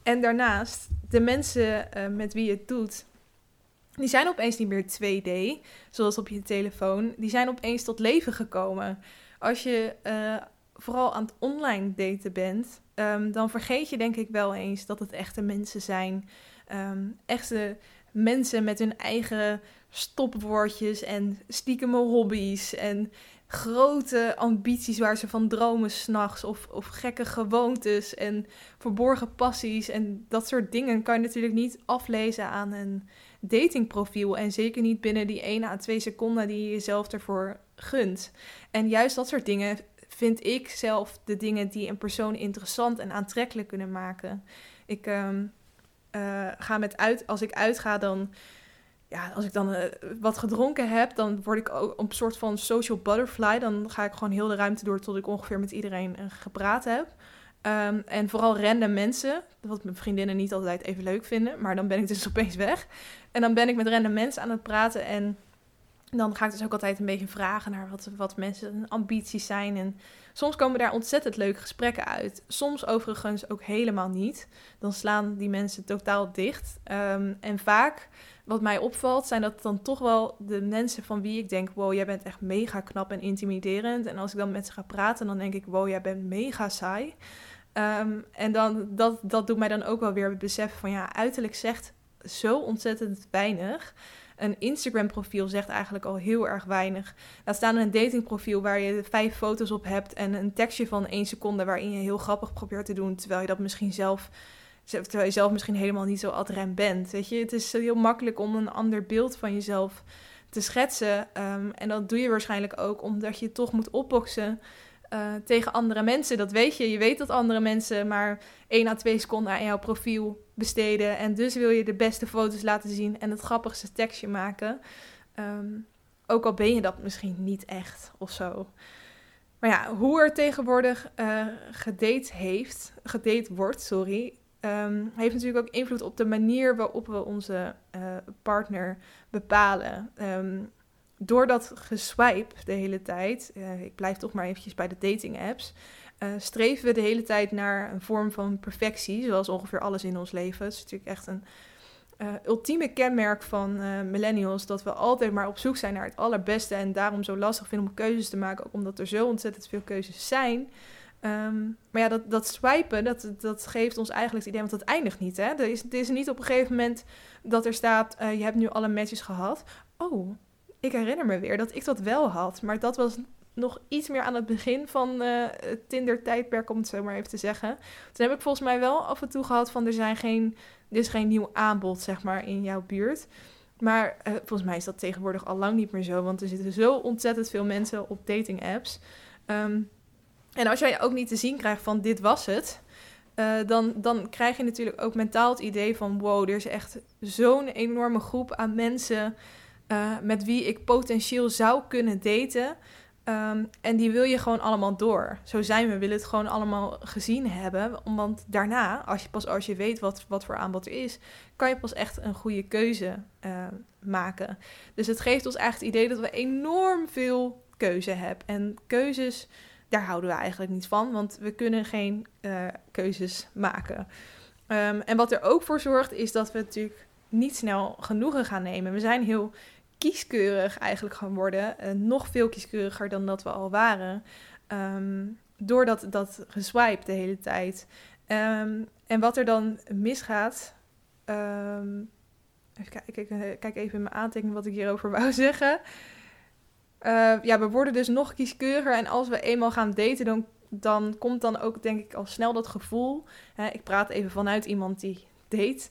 En daarnaast, de mensen uh, met wie je het doet, die zijn opeens niet meer 2D, zoals op je telefoon. Die zijn opeens tot leven gekomen. Als je uh, vooral aan het online daten bent, um, dan vergeet je denk ik wel eens dat het echte mensen zijn. Um, echte mensen met hun eigen stopwoordjes en stiekeme hobby's en grote ambities waar ze van dromen s'nachts of, of gekke gewoontes en verborgen passies en dat soort dingen kan je natuurlijk niet aflezen aan een datingprofiel en zeker niet binnen die 1 à 2 seconden die je jezelf ervoor gunt. En juist dat soort dingen vind ik zelf de dingen die een persoon interessant en aantrekkelijk kunnen maken. Ik um, uh, ga met uit, als ik uitga, dan. Ja, als ik dan uh, wat gedronken heb, dan word ik ook een soort van social butterfly. Dan ga ik gewoon heel de ruimte door tot ik ongeveer met iedereen uh, gepraat heb. Um, en vooral random mensen, wat mijn vriendinnen niet altijd even leuk vinden. Maar dan ben ik dus <laughs> opeens weg. En dan ben ik met random mensen aan het praten. En dan ga ik dus ook altijd een beetje vragen naar wat, wat mensen ambities zijn. En soms komen daar ontzettend leuke gesprekken uit. Soms overigens ook helemaal niet. Dan slaan die mensen totaal dicht. Um, en vaak, wat mij opvalt, zijn dat dan toch wel de mensen van wie ik denk: wow, jij bent echt mega knap en intimiderend. En als ik dan met ze ga praten, dan denk ik: wow, jij bent mega saai. Um, en dan, dat, dat doet mij dan ook wel weer beseffen van ja, uiterlijk zegt zo ontzettend weinig een Instagram-profiel zegt eigenlijk al heel erg weinig. Laat staan een datingprofiel waar je vijf foto's op hebt en een tekstje van één seconde waarin je heel grappig probeert te doen, terwijl je dat misschien zelf terwijl je zelf misschien helemaal niet zo adrem bent. Weet je, het is heel makkelijk om een ander beeld van jezelf te schetsen. Um, en dat doe je waarschijnlijk ook omdat je toch moet opboksen uh, tegen andere mensen. Dat weet je. Je weet dat andere mensen maar 1 à 2 seconden aan jouw profiel besteden. En dus wil je de beste foto's laten zien en het grappigste tekstje maken. Um, ook al ben je dat misschien niet echt of zo. Maar ja, hoe er tegenwoordig uh, gedate heeft, gedate wordt, sorry, um, heeft natuurlijk ook invloed op de manier waarop we onze uh, partner bepalen. Um, door dat geswipe de hele tijd, uh, ik blijf toch maar eventjes bij de dating apps, uh, streven we de hele tijd naar een vorm van perfectie, zoals ongeveer alles in ons leven. Het is natuurlijk echt een uh, ultieme kenmerk van millennials, dat we altijd maar op zoek zijn naar het allerbeste en daarom zo lastig vinden om keuzes te maken, ook omdat er zo ontzettend veel keuzes zijn. Um, maar ja, dat, dat swipen, dat, dat geeft ons eigenlijk het idee, want dat eindigt niet. Hè? Er is, het is niet op een gegeven moment dat er staat, je hebt nu alle matches gehad. Oh, ik herinner me weer dat ik dat wel had. Maar dat was nog iets meer aan het begin van uh, het Tinder-tijdperk, om het zo maar even te zeggen. Toen heb ik volgens mij wel af en toe gehad van er, zijn geen, er is geen nieuw aanbod, zeg maar, in jouw buurt. Maar uh, volgens mij is dat tegenwoordig al lang niet meer zo, want er zitten zo ontzettend veel mensen op dating apps. Um, en als jij ook niet te zien krijgt van dit was het, uh, dan, dan krijg je natuurlijk ook mentaal het idee van wow, er is echt zo'n enorme groep aan mensen uh, met wie ik potentieel zou kunnen daten. Um, en die wil je gewoon allemaal door. Zo zijn we, willen het gewoon allemaal gezien hebben. Want daarna, als je pas als je weet wat, wat voor aanbod er is, kan je pas echt een goede keuze uh, maken. Dus het geeft ons eigenlijk het idee dat we enorm veel keuze hebben. En keuzes, daar houden we eigenlijk niet van, want we kunnen geen uh, keuzes maken. Um, en wat er ook voor zorgt, is dat we natuurlijk niet snel genoegen gaan nemen. We zijn heel kieskeurig eigenlijk gaan worden. Nog veel kieskeuriger dan dat we al waren. Um, door dat, geswipe de hele tijd. Um, en wat er dan misgaat. Um, even kijken, kijk even in mijn aantekening wat ik hierover <laughs> wou zeggen. Ja, we worden dus nog kieskeuriger. En als we eenmaal gaan daten, dan, dan komt dan ook denk ik al snel dat gevoel. Hè, ik praat even vanuit iemand die date.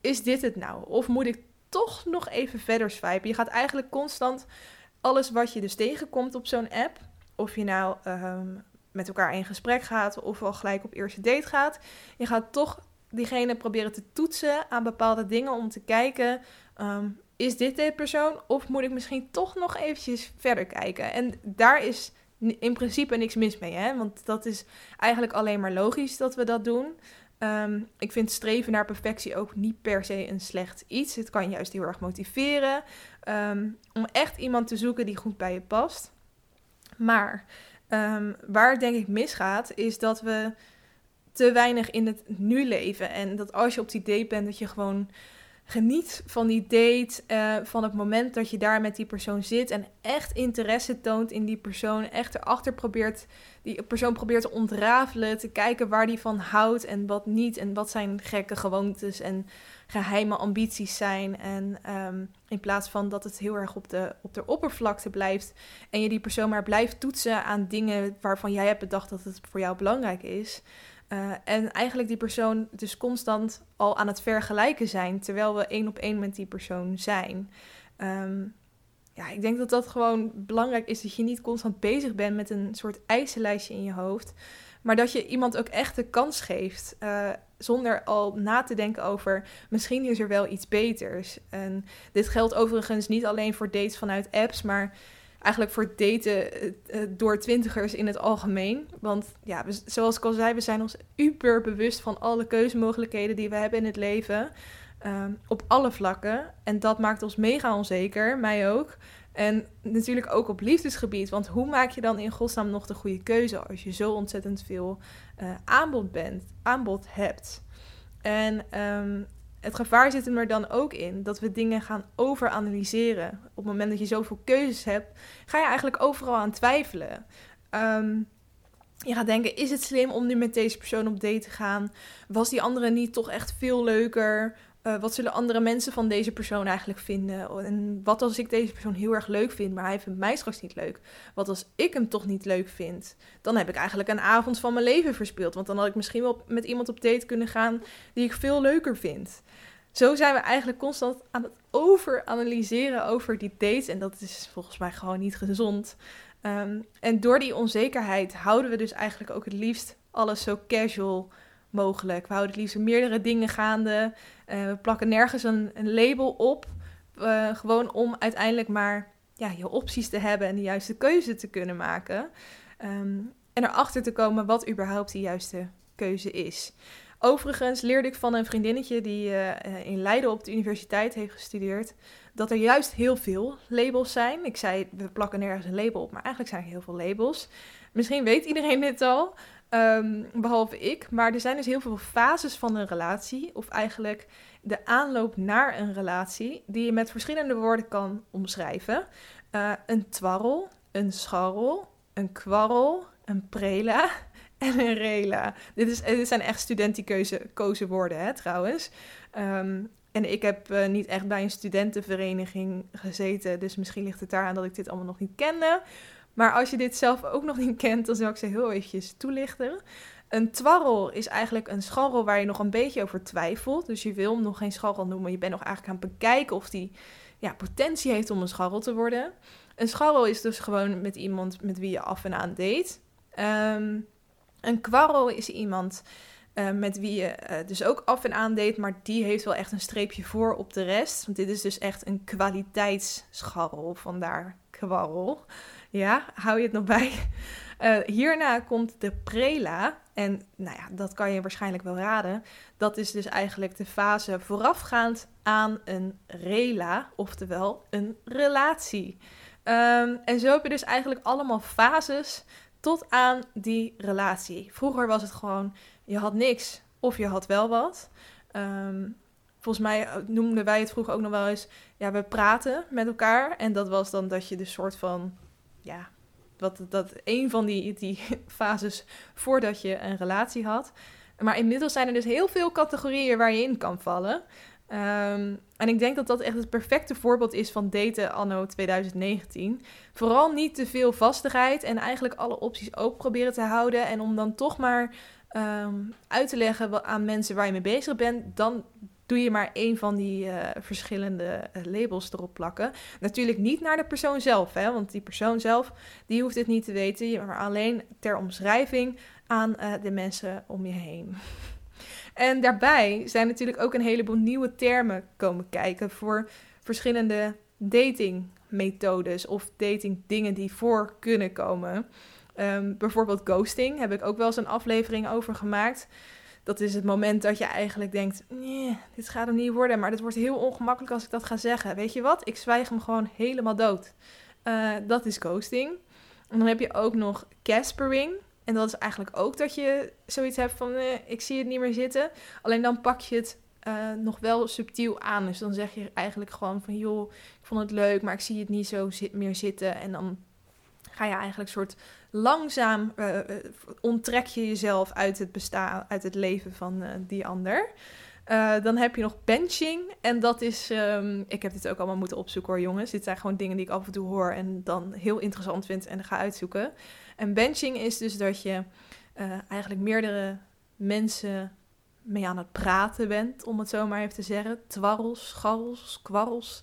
is dit het nou? Of moet ik toch nog even verder swipen. Je gaat eigenlijk constant alles wat je dus tegenkomt op zo'n app, of je nou um, met elkaar in gesprek gaat of al gelijk op eerste date gaat, je gaat toch diegene proberen te toetsen aan bepaalde dingen om te kijken, um, is dit de persoon of moet ik misschien toch nog eventjes verder kijken? En daar is in principe niks mis mee, hè? want dat is eigenlijk alleen maar logisch dat we dat doen. Um, ik vind streven naar perfectie ook niet per se een slecht iets. Het kan juist heel erg motiveren um, om echt iemand te zoeken die goed bij je past. Maar um, waar het denk ik misgaat, is dat we te weinig in het nu leven. En dat als je op die date bent, dat je gewoon geniet van die date, uh, van het moment dat je daar met die persoon zit en echt interesse toont in die persoon, echt erachter probeert, die persoon probeert te ontrafelen, te kijken waar die van houdt en wat niet en wat zijn gekke gewoontes en geheime ambities zijn. En um, in plaats van dat het heel erg op de, op de oppervlakte blijft en je die persoon maar blijft toetsen aan dingen waarvan jij hebt bedacht dat het voor jou belangrijk is. Uh, en eigenlijk die persoon dus constant al aan het vergelijken zijn, terwijl we één op één met die persoon zijn. Um, ja, ik denk dat dat gewoon belangrijk is, dat je niet constant bezig bent met een soort eisenlijstje in je hoofd, maar dat je iemand ook echt de kans geeft, uh, zonder al na te denken over, misschien is er wel iets beters. En dit geldt overigens niet alleen voor dates vanuit apps, maar eigenlijk voor daten uh, door twintigers in het algemeen. Want ja, we, zoals ik al zei, we zijn ons uber bewust van alle keuzemogelijkheden die we hebben in het leven. Um, op alle vlakken. En dat maakt ons mega onzeker, mij ook. En natuurlijk ook op liefdesgebied. Want hoe maak je dan in godsnaam nog de goede keuze als je zo ontzettend veel uh, aanbod, bent, aanbod hebt? En um, het gevaar zit er dan ook in dat we dingen gaan overanalyseren. Op het moment dat je zoveel keuzes hebt, ga je eigenlijk overal aan twijfelen. Um, je gaat denken: is het slim om nu met deze persoon op date te gaan? Was die andere niet toch echt veel leuker? Uh, wat zullen andere mensen van deze persoon eigenlijk vinden? En wat als ik deze persoon heel erg leuk vind, maar hij vindt mij straks niet leuk? Wat als ik hem toch niet leuk vind? Dan heb ik eigenlijk een avond van mijn leven verspeeld. Want dan had ik misschien wel met iemand op date kunnen gaan die ik veel leuker vind. Zo zijn we eigenlijk constant aan het overanalyseren over die dates. En dat is volgens mij gewoon niet gezond. Um, en door die onzekerheid houden we dus eigenlijk ook het liefst alles zo casual mogelijk. We houden het liefst meerdere dingen gaande. Uh, we plakken nergens een, een label op. Uh, gewoon om uiteindelijk maar ja, je opties te hebben en de juiste keuze te kunnen maken. Um, en erachter te komen wat überhaupt de juiste keuze is. Overigens leerde ik van een vriendinnetje die uh, in Leiden op de universiteit heeft gestudeerd, dat er juist heel veel labels zijn. Ik zei, we plakken nergens een label op, maar eigenlijk zijn er heel veel labels. Misschien weet iedereen dit al, um, behalve ik. Maar er zijn dus heel veel fases van een relatie, of eigenlijk de aanloop naar een relatie, die je met verschillende woorden kan omschrijven. Uh, een twarrel, een scharrel, een kwarrel, een prela <laughs> en een rela. Dit, is, dit zijn echt studentiekeuze woorden, hè, trouwens. Um, en ik heb uh, niet echt bij een studentenvereniging gezeten, dus misschien ligt het daaraan dat ik dit allemaal nog niet kende. Maar als je dit zelf ook nog niet kent, dan zal ik ze heel eventjes toelichten. Een twarrel is eigenlijk een scharrel waar je nog een beetje over twijfelt. Dus je wil hem nog geen scharrel noemen. Je bent nog eigenlijk aan het bekijken of die ja, potentie heeft om een scharrel te worden. Een scharrel is dus gewoon met iemand met wie je af en aan date. Um, een kwarrel is iemand uh, met wie je uh, dus ook af en aan date, maar die heeft wel echt een streepje voor op de rest. Want dit is dus echt een kwaliteitsscharrel, vandaar kwarrel. Ja, hou je het nog bij? Uh, <laughs> hierna komt de prela. En nou ja, dat kan je waarschijnlijk wel raden. Dat is dus eigenlijk de fase voorafgaand aan een rela, oftewel een relatie. Um, en zo heb je dus eigenlijk allemaal fases tot aan die relatie. Vroeger was het gewoon, je had niks of je had wel wat. Um, volgens mij noemden wij het vroeger ook nog wel eens, ja, we praten met elkaar. En dat was dan dat je de soort van, ja, wat, dat een van die, die <laughs> fases voordat je een relatie had. Maar inmiddels zijn er dus heel veel categorieën waar je in kan vallen. Um, en ik denk dat dat echt het perfecte voorbeeld is van daten anno 2019. Vooral niet te veel vastigheid en eigenlijk alle opties open proberen te houden. En om dan toch maar um, uit te leggen aan mensen waar je mee bezig bent, dan doe je maar één van die uh, verschillende uh, labels erop plakken. Natuurlijk niet naar de persoon zelf, hè, want die persoon zelf die hoeft het niet te weten, maar alleen ter omschrijving aan uh, de mensen om je heen. En daarbij zijn natuurlijk ook een heleboel nieuwe termen komen kijken voor verschillende datingmethodes of datingdingen die voor kunnen komen. Um, bijvoorbeeld ghosting heb ik ook wel eens een aflevering over gemaakt. Dat is het moment dat je eigenlijk denkt: nee, dit gaat hem niet worden, maar het wordt heel ongemakkelijk als ik dat ga zeggen. Weet je wat? Ik zwijg hem gewoon helemaal dood. Uh, dat is ghosting. En dan heb je ook nog caspering. En dat is eigenlijk ook dat je zoiets hebt van, eh, ik zie het niet meer zitten. Alleen dan pak je het uh, nog wel subtiel aan. Dus dan zeg je eigenlijk gewoon van, joh, ik vond het leuk, maar ik zie het niet zo meer zitten. En dan ga je eigenlijk soort langzaam uh, onttrek je jezelf uit het bestaan, uit het leven van uh, die ander. dan heb je nog benching. En dat is. Um, ik heb dit ook allemaal moeten opzoeken hoor, jongens. Dit zijn gewoon dingen die ik af en toe hoor en dan heel interessant vind en ga uitzoeken. En benching is dus dat je eigenlijk meerdere mensen mee aan het praten bent, om het zo maar even te zeggen. Twarrels, scharrels, kwarrels.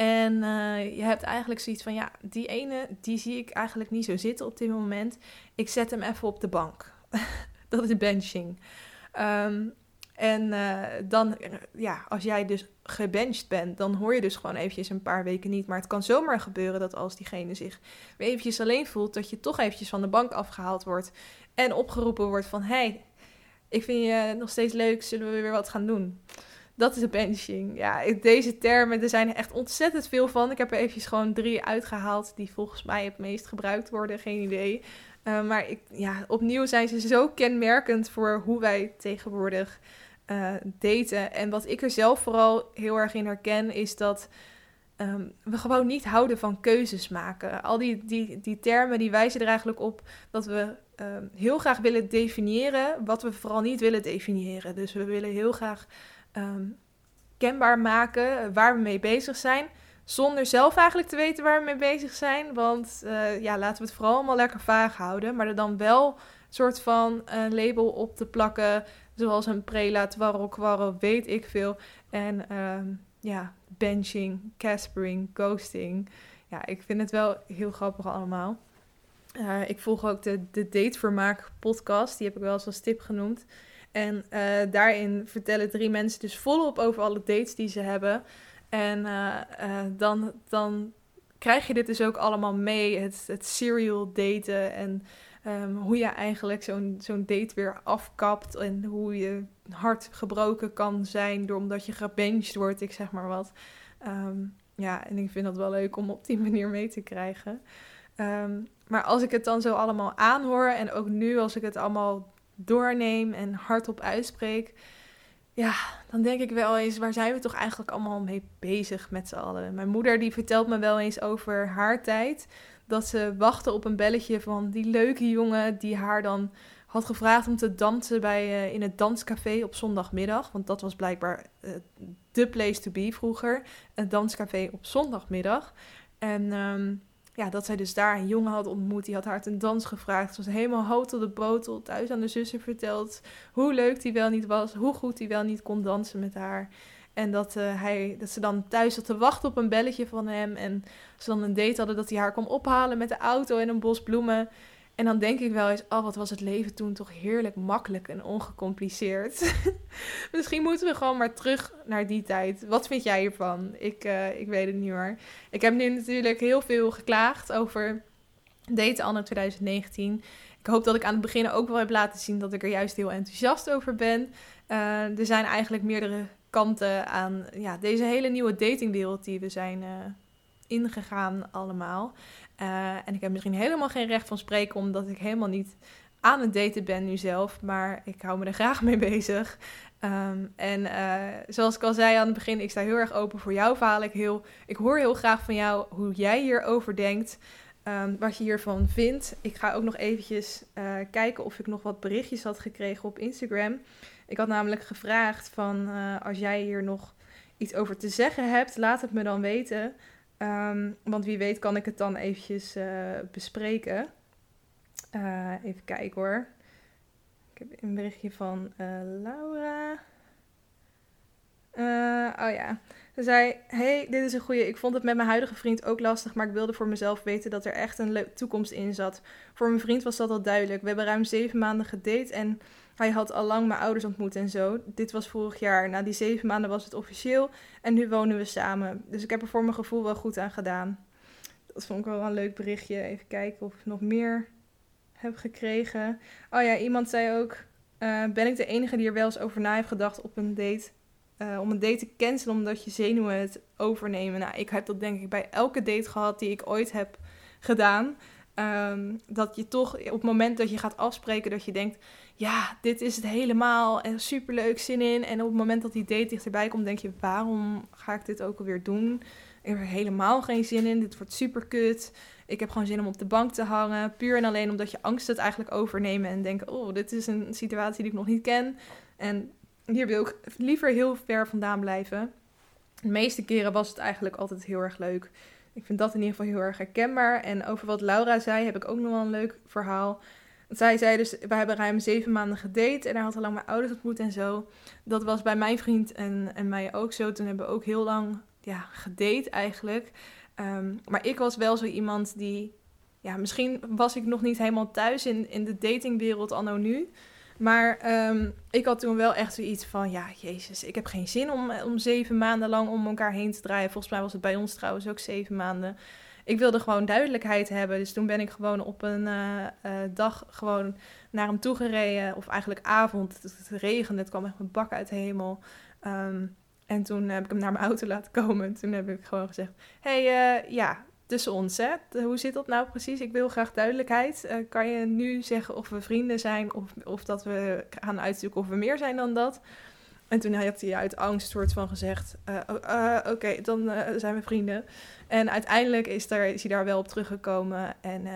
En uh, je hebt eigenlijk zoiets van, ja, die ene, die zie ik eigenlijk niet zo zitten op dit moment. Ik zet hem even op de bank. <laughs> dat is benching. Um, en uh, dan, ja, als jij dus gebenched bent, dan hoor je dus gewoon eventjes een paar weken niet. Maar het kan zomaar gebeuren dat als diegene zich weer eventjes alleen voelt, dat je toch eventjes van de bank afgehaald wordt en opgeroepen wordt van, hey, ik vind je nog steeds leuk, zullen we weer wat gaan doen? Dat is benching. Ja, deze termen, er zijn echt ontzettend veel van. Ik heb er eventjes gewoon drie uitgehaald die volgens mij het meest gebruikt worden. Geen idee. Uh, maar ik, ja, opnieuw zijn ze zo kenmerkend voor hoe wij tegenwoordig uh, daten. En wat ik er zelf vooral heel erg in herken, is dat um, we gewoon niet houden van keuzes maken. Al die, die, die termen die wijzen er eigenlijk op dat we um, heel graag willen definiëren wat we vooral niet willen definiëren. Dus we willen heel graag um, kenbaar maken waar we mee bezig zijn. Zonder zelf eigenlijk te weten waar we mee bezig zijn. Want uh, ja, laten we het vooral allemaal lekker vaag houden. Maar er dan wel een soort van een label op te plakken. Zoals een prela, twarrel, kwarrel, weet ik veel. En um, ja, benching, caspering, ghosting. Ja, ik vind het wel heel grappig allemaal. Ik volg ook de, de Datevermaak podcast. Die heb ik wel eens als tip genoemd. En uh, daarin vertellen drie mensen dus volop over alle dates die ze hebben. En uh, dan, dan krijg je dit dus ook allemaal mee. Het, het serial daten en um, hoe je eigenlijk zo'n zo'n date weer afkapt. En hoe je hart gebroken kan zijn door omdat je gebenched wordt, ik zeg maar wat. Um, ja, en ik vind dat wel leuk om op die <laughs> manier mee te krijgen. Um, maar als ik het dan zo allemaal aanhoor en ook nu als ik het allemaal doorneem en hardop uitspreek, ja, dan denk ik wel eens, waar zijn we toch eigenlijk allemaal mee bezig met z'n allen? Mijn moeder die vertelt me wel eens over haar tijd, dat ze wachtte op een belletje van die leuke jongen die haar dan had gevraagd om te dansen bij, uh, in het danscafé op zondagmiddag. Want dat was blijkbaar de place to be vroeger. Een danscafé op zondagmiddag. En um, ja, dat zij dus daar een jongen had ontmoet. Die had haar ten dans gevraagd. Ze was helemaal hout op de botel. Thuis aan de zussen verteld hoe leuk die wel niet was. Hoe goed die wel niet kon dansen met haar. En dat, uh, hij, dat ze dan thuis zat te wachten op een belletje van hem. En ze dan een date hadden dat hij haar kwam ophalen met de auto en een bos bloemen. En dan denk ik wel eens, oh wat was het leven toen toch heerlijk makkelijk en ongecompliceerd. <laughs> Misschien moeten we gewoon maar terug naar die tijd. Wat vind jij hiervan? Ik, uh, ik weet het niet hoor. Ik heb nu natuurlijk heel veel geklaagd over daten anno 2019. Ik hoop dat ik aan het begin ook wel heb laten zien dat ik er juist heel enthousiast over ben. Uh, er zijn eigenlijk meerdere kanten aan ja, deze hele nieuwe datingwereld die we zijn uh, ingegaan allemaal. Uh, en ik heb misschien helemaal geen recht van spreken, omdat ik helemaal niet aan het daten ben nu zelf. Maar ik hou me er graag mee bezig. Um, en uh, zoals ik al zei aan het begin, ik sta heel erg open voor jouw verhaal. Ik, heel, ik hoor heel graag van jou hoe jij hierover denkt. Um, wat je hiervan vindt. Ik ga ook nog eventjes uh, kijken of ik nog wat berichtjes had gekregen op Instagram. Ik had namelijk gevraagd van als jij hier nog iets over te zeggen hebt, laat het me dan weten. Um, want wie weet kan ik het dan eventjes uh, bespreken. Uh, even kijken hoor. Ik heb een berichtje van uh, Laura. oh ja. Ze zei: Hey, dit is een goede. Ik vond het met mijn huidige vriend ook lastig, maar ik wilde voor mezelf weten dat er echt een toekomst in zat. Voor mijn vriend was dat al duidelijk. We hebben ruim zeven maanden gedate en hij had al lang mijn ouders ontmoet en zo. Dit was vorig jaar. Na die zeven maanden was het officieel. En nu wonen we samen. Dus ik heb er voor mijn gevoel wel goed aan gedaan. Dat vond ik wel een leuk berichtje. Even kijken of ik nog meer heb gekregen. Oh ja, iemand zei ook... Uh, ben ik de enige die er wel eens over na heeft gedacht op een date... Uh, om een date te cancelen omdat je zenuwen het overnemen. Nou, ik heb dat denk ik bij elke date gehad die ik ooit heb gedaan. Ehm, dat je toch op het moment dat je gaat afspreken, dat je denkt: ja, dit is het helemaal en superleuk, zin in. En op het moment dat die date dichterbij komt, denk je: waarom ga ik dit ook alweer doen? Ik heb er helemaal geen zin in. Dit wordt super kut. Ik heb gewoon zin om op de bank te hangen. Puur en alleen omdat je angst het eigenlijk overnemen en denken: oh, dit is een situatie die ik nog niet ken. En hier wil ik liever heel ver vandaan blijven. De meeste keren was het eigenlijk altijd heel erg leuk. Ik vind dat in ieder geval heel erg herkenbaar. En over wat Laura zei, heb ik ook nog wel een leuk verhaal. Zij zei dus, we hebben ruim zeven maanden gedate en hij had al lang mijn ouders ontmoet en zo. Dat was bij mijn vriend en, en mij ook zo. Toen hebben we ook heel lang ja, gedate eigenlijk. Ehm, maar ik was wel zo iemand die, ja, misschien was ik nog niet helemaal thuis in, in de datingwereld anno nu. Maar ehm, ik had toen wel echt zoiets van, ja, jezus, ik heb geen zin om, om zeven maanden lang om elkaar heen te draaien. Volgens mij was het bij ons trouwens ook zeven maanden. Ik wilde gewoon duidelijkheid hebben. Dus toen ben ik gewoon op een uh, dag gewoon naar hem toe gereden. Of eigenlijk avond. Het, regende, het kwam echt een bak uit de hemel. Ehm, en toen heb ik hem naar mijn auto laten komen. toen heb ik gewoon gezegd: hey, ja, tussen ons, hè? Hoe zit dat nou precies? Ik wil graag duidelijkheid. Uh, kan je nu zeggen of we vrienden zijn of, of dat we gaan uitzoeken of we meer zijn dan dat? En toen heeft hij uit angst soort van gezegd: uh, Oké, dan zijn we vrienden. En uiteindelijk is, er, is hij daar wel op teruggekomen. En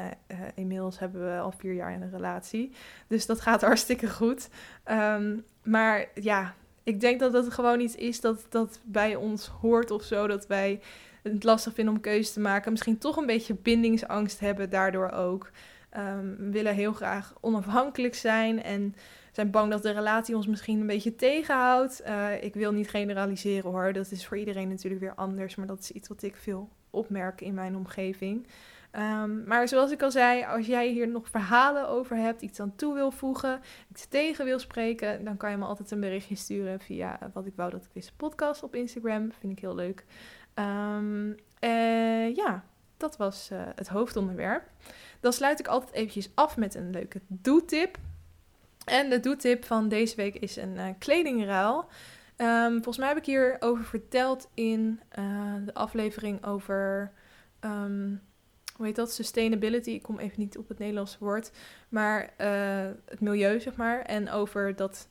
inmiddels hebben we al vier jaar in een relatie. Dus dat gaat hartstikke goed. Um, maar ja, ik denk dat het gewoon iets is dat, dat bij ons hoort of zo. Dat wij het lastig vinden om keuze te maken. Misschien toch een beetje bindingsangst hebben daardoor ook. Um, willen heel graag onafhankelijk zijn en zijn bang dat de relatie ons misschien een beetje tegenhoudt. Uh, ik wil niet generaliseren hoor, dat is voor iedereen natuurlijk weer anders, maar dat is iets wat ik veel opmerk in mijn omgeving. Um, maar zoals ik al zei, als jij hier nog verhalen over hebt, iets aan toe wil voegen, iets tegen wil spreken, dan kan je me altijd een berichtje sturen via wat ik wou dat ik wist podcast op Instagram. Vind ik heel leuk. Um, ja, dat was uh, het hoofdonderwerp. Dan sluit ik altijd eventjes af met een leuke doetip. En de doetip van deze week is een uh, kledingruil. Um, volgens mij heb ik hierover verteld in de aflevering over... Um, hoe heet dat? Sustainability. Ik kom even niet op het Nederlandse woord. Maar het milieu, zeg maar. En over dat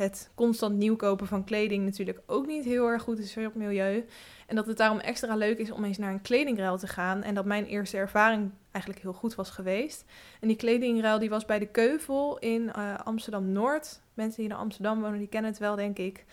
het constant nieuw kopen van kleding natuurlijk ook niet heel erg goed is voor het milieu. En dat het daarom extra leuk is om eens naar een kledingruil te gaan. En dat mijn eerste ervaring eigenlijk heel goed was geweest. En die kledingruil die was bij de Keuvel in uh, Amsterdam-Noord. Mensen die in Amsterdam wonen, die kennen het wel, denk ik.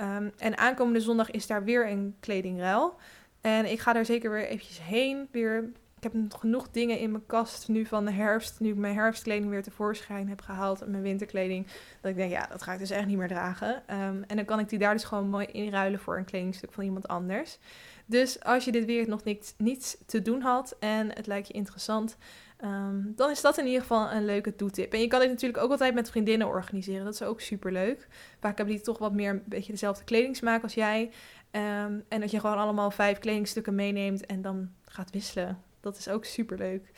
Um, en aankomende zondag is daar weer een kledingruil. En ik ga daar zeker weer eventjes heen. Weer ik heb genoeg dingen in mijn kast nu van de herfst. Nu ik mijn herfstkleding weer tevoorschijn heb gehaald en mijn winterkleding. Dat ik denk, ja, dat ga ik dus echt niet meer dragen. Um, en dan kan ik die daar dus gewoon mooi inruilen voor een kledingstuk van iemand anders. Dus als je dit weer nog niets, te doen had en het lijkt je interessant, um, dan is dat in ieder geval een leuke toetip. En je kan dit natuurlijk ook altijd met vriendinnen organiseren. Dat is ook super leuk. Vaak hebben die toch wat meer een beetje dezelfde kledingsmaak als jij. Um, en dat je gewoon allemaal vijf kledingstukken meeneemt en dan gaat wisselen. Dat is ook super leuk.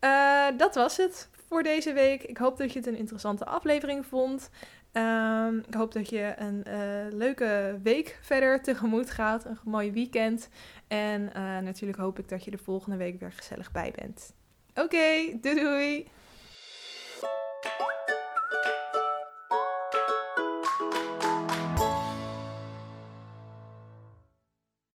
Uh, dat was het voor deze week. Ik hoop dat je het een interessante aflevering vond. Um, ik hoop dat je een uh, leuke week verder tegemoet gaat. Een mooi weekend. En uh, natuurlijk hoop ik dat je de volgende week weer gezellig bij bent. Oké, doei doei!